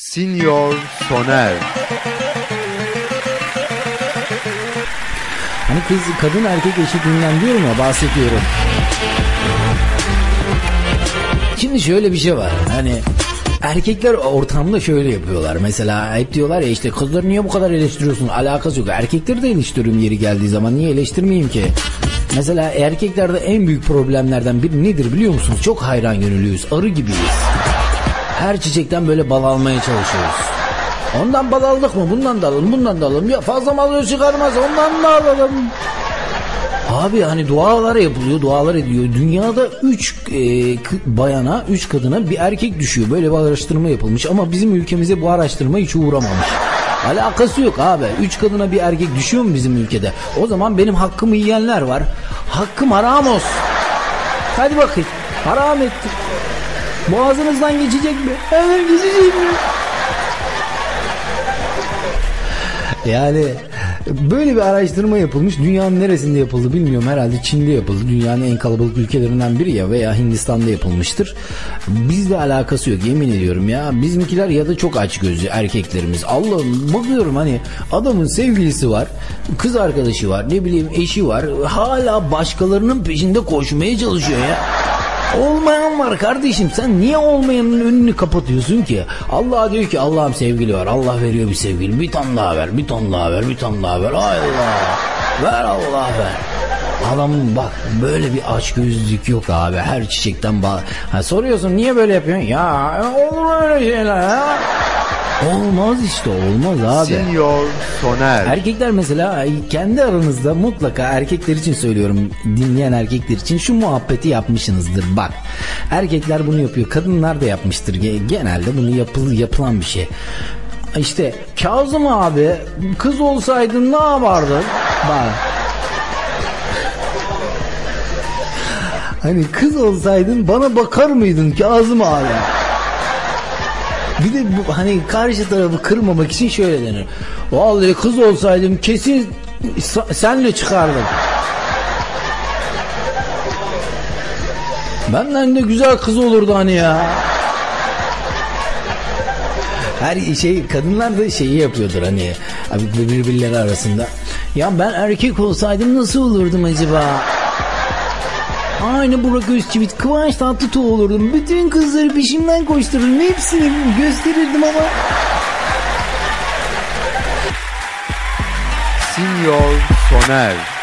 Senior Soner Hani kız kadın erkek eşitliğinden diyorum ya bahsediyorum. Şimdi şöyle bir şey var. Hani erkekler ortamda şöyle yapıyorlar. Mesela hep diyorlar ya işte kızları niye bu kadar eleştiriyorsun? Alakası yok. Erkekleri de eleştiriyorum yeri geldiği zaman. Niye eleştirmeyeyim ki? Mesela erkeklerde en büyük problemlerden biri nedir biliyor musunuz? Çok hayran gönüllüyüz. Arı gibiyiz. Her çiçekten böyle bal almaya çalışıyoruz. Ondan bal aldık mı? Bundan da alalım, bundan da alalım. Ya fazla mal çıkarmaz, ondan da alalım. Abi hani dualar yapılıyor, dualar ediyor. Dünyada 3 e, bayana, 3 kadına bir erkek düşüyor. Böyle bir araştırma yapılmış ama bizim ülkemize bu araştırma hiç uğramamış. Alakası yok abi. 3 kadına bir erkek düşüyor mu bizim ülkede? O zaman benim hakkımı yiyenler var. Hakkım haram olsun. Hadi bakayım. Haram ettim. Boğazınızdan geçecek mi? Evet geçecek mi? Yani böyle bir araştırma yapılmış. Dünyanın neresinde yapıldı bilmiyorum. Herhalde Çin'de yapıldı. Dünyanın en kalabalık ülkelerinden biri ya veya Hindistan'da yapılmıştır. Bizle alakası yok yemin ediyorum ya. Bizimkiler ya da çok aç gözlü erkeklerimiz. Allah'ım bakıyorum hani adamın sevgilisi var. Kız arkadaşı var. Ne bileyim eşi var. Hala başkalarının peşinde koşmaya çalışıyor ya. Olmayan var kardeşim sen niye olmayanın önünü kapatıyorsun ki? Allah diyor ki Allah'ım sevgili var. Allah veriyor bir sevgili. Bir ton daha ver, bir ton daha ver, bir ton daha ver. Ay Allah. Ver Allah ver. Adam bak böyle bir aç gözlük yok abi. Her çiçekten bağ. Ha, soruyorsun niye böyle yapıyorsun? Ya olur öyle şeyler ya. Olmaz işte olmaz abi. Senior Soner Erkekler mesela kendi aranızda mutlaka erkekler için söylüyorum dinleyen erkekler için şu muhabbeti yapmışsınızdır bak. Erkekler bunu yapıyor kadınlar da yapmıştır genelde bunu yapıl, yapılan bir şey. İşte Kazım abi kız olsaydın ne yapardın? Bak. Hani kız olsaydın bana bakar mıydın Kazım abi? Bir de bu hani karşı tarafı kırmamak için şöyle denir. Vallahi kız olsaydım kesin senle çıkardım. Benden de güzel kız olurdu hani ya. Her şey kadınlar da şeyi yapıyordur hani birbirleri arasında. Ya ben erkek olsaydım nasıl olurdum acaba? Aynı Burak Özçivit, Kıvanç Tatlıtuğ olurdum. Bütün kızları peşimden koştururdum. Hepsini gösterirdim ama... Senior Soner